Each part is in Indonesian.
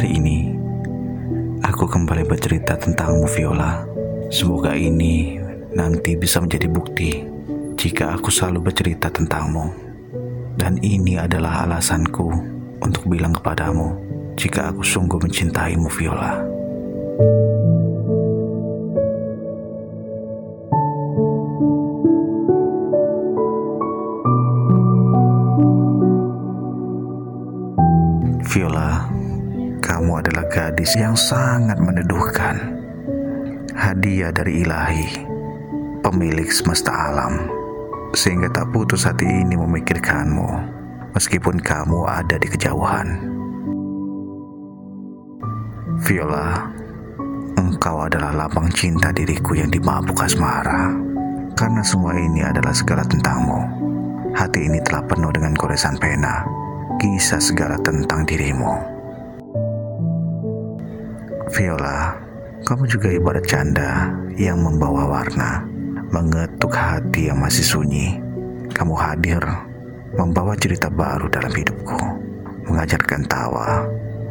hari ini aku kembali bercerita tentangmu Viola. Semoga ini nanti bisa menjadi bukti jika aku selalu bercerita tentangmu. Dan ini adalah alasanku untuk bilang kepadamu jika aku sungguh mencintaimu Viola. Viola, kamu adalah gadis yang sangat meneduhkan. Hadiah dari ilahi, pemilik semesta alam, sehingga tak putus hati ini memikirkanmu, meskipun kamu ada di kejauhan. Viola, engkau adalah lapang cinta diriku yang dimabuk asmara. Karena semua ini adalah segala tentangmu. Hati ini telah penuh dengan goresan pena kisah segala tentang dirimu. Viola, kamu juga ibarat canda yang membawa warna, mengetuk hati yang masih sunyi. Kamu hadir, membawa cerita baru dalam hidupku, mengajarkan tawa,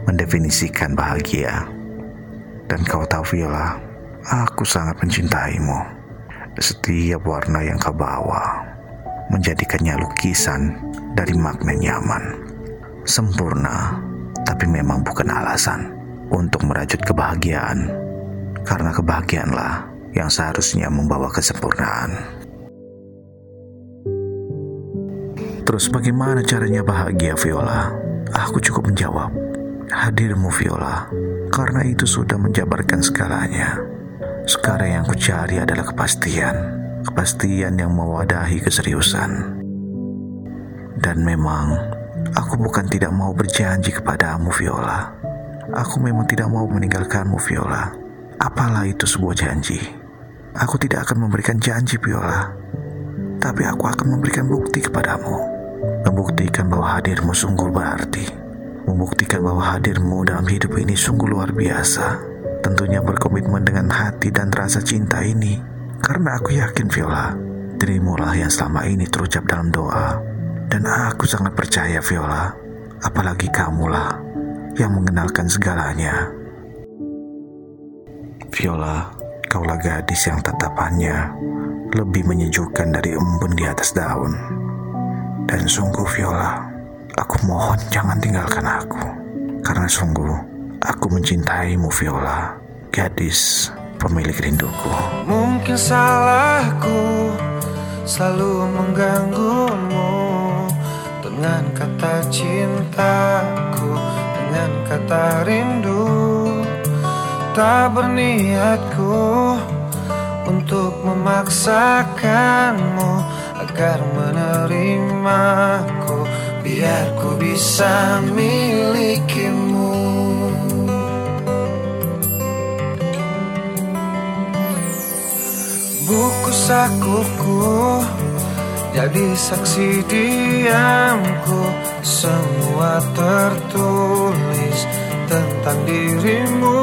mendefinisikan bahagia. Dan kau tahu Viola, aku sangat mencintaimu. Setiap warna yang kau bawa menjadikannya lukisan dari makna nyaman sempurna, tapi memang bukan alasan untuk merajut kebahagiaan, karena kebahagiaanlah yang seharusnya membawa kesempurnaan. Terus bagaimana caranya bahagia Viola? Aku cukup menjawab, hadirmu Viola, karena itu sudah menjabarkan segalanya. Sekarang yang kucari adalah kepastian, kepastian yang mewadahi keseriusan. Dan memang Aku bukan tidak mau berjanji kepadamu, Viola. Aku memang tidak mau meninggalkanmu, Viola. Apalah itu sebuah janji. Aku tidak akan memberikan janji, Viola. Tapi aku akan memberikan bukti kepadamu. Membuktikan bahwa hadirmu sungguh berarti. Membuktikan bahwa hadirmu dalam hidup ini sungguh luar biasa. Tentunya berkomitmen dengan hati dan rasa cinta ini. Karena aku yakin, Viola, dirimu lah yang selama ini terucap dalam doa dan aku sangat percaya Viola, apalagi kamulah yang mengenalkan segalanya. Viola, kaulah gadis yang tatapannya lebih menyejukkan dari embun di atas daun. Dan sungguh Viola, aku mohon jangan tinggalkan aku. Karena sungguh aku mencintaimu Viola, gadis pemilik rinduku. Mungkin salahku selalu mengganggumu dengan kata cintaku kata rindu. Tak berniatku Untuk memaksakanmu Agar menerimaku. Biar ku bisa milikimu. Buku sakuku jadi saksi diamku Semua tertulis tentang dirimu.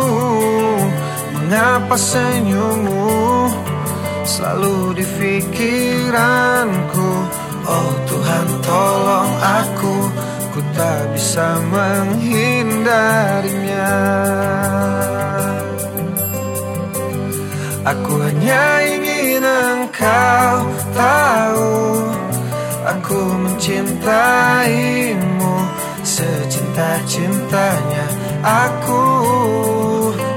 Mengapa senyummu Selalu di pikiranku? Oh Tuhan tolong aku Ku tak bisa menghindarinya Aku hanya ingin engkau tahu Aku mencintaimu Secinta-cintanya aku.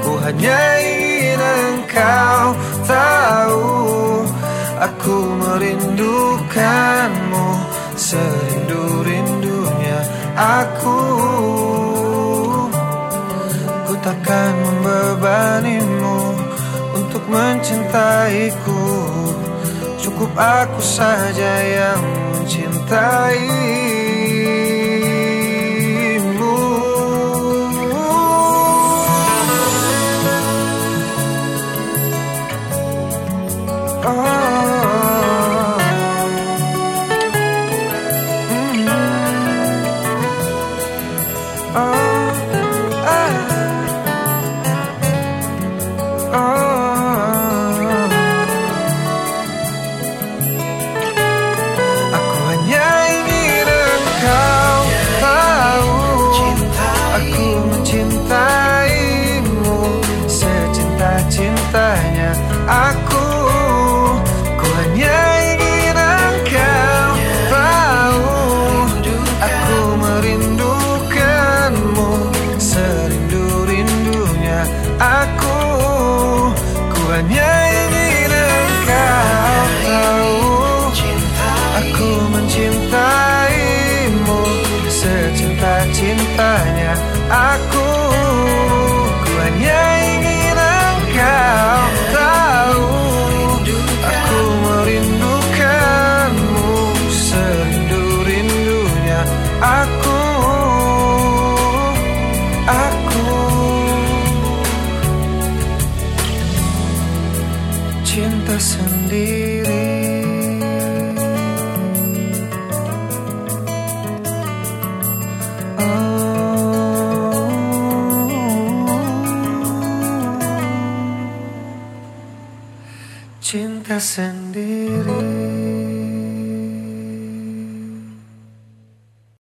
Ku hanya ingin engkau tahu Aku merindukanmu Serindu-rindunya aku. Ku takkan membebanimu mencintaiku. Cukup aku saja yang mencintai cinta sendiri. Oh, cinta sendiri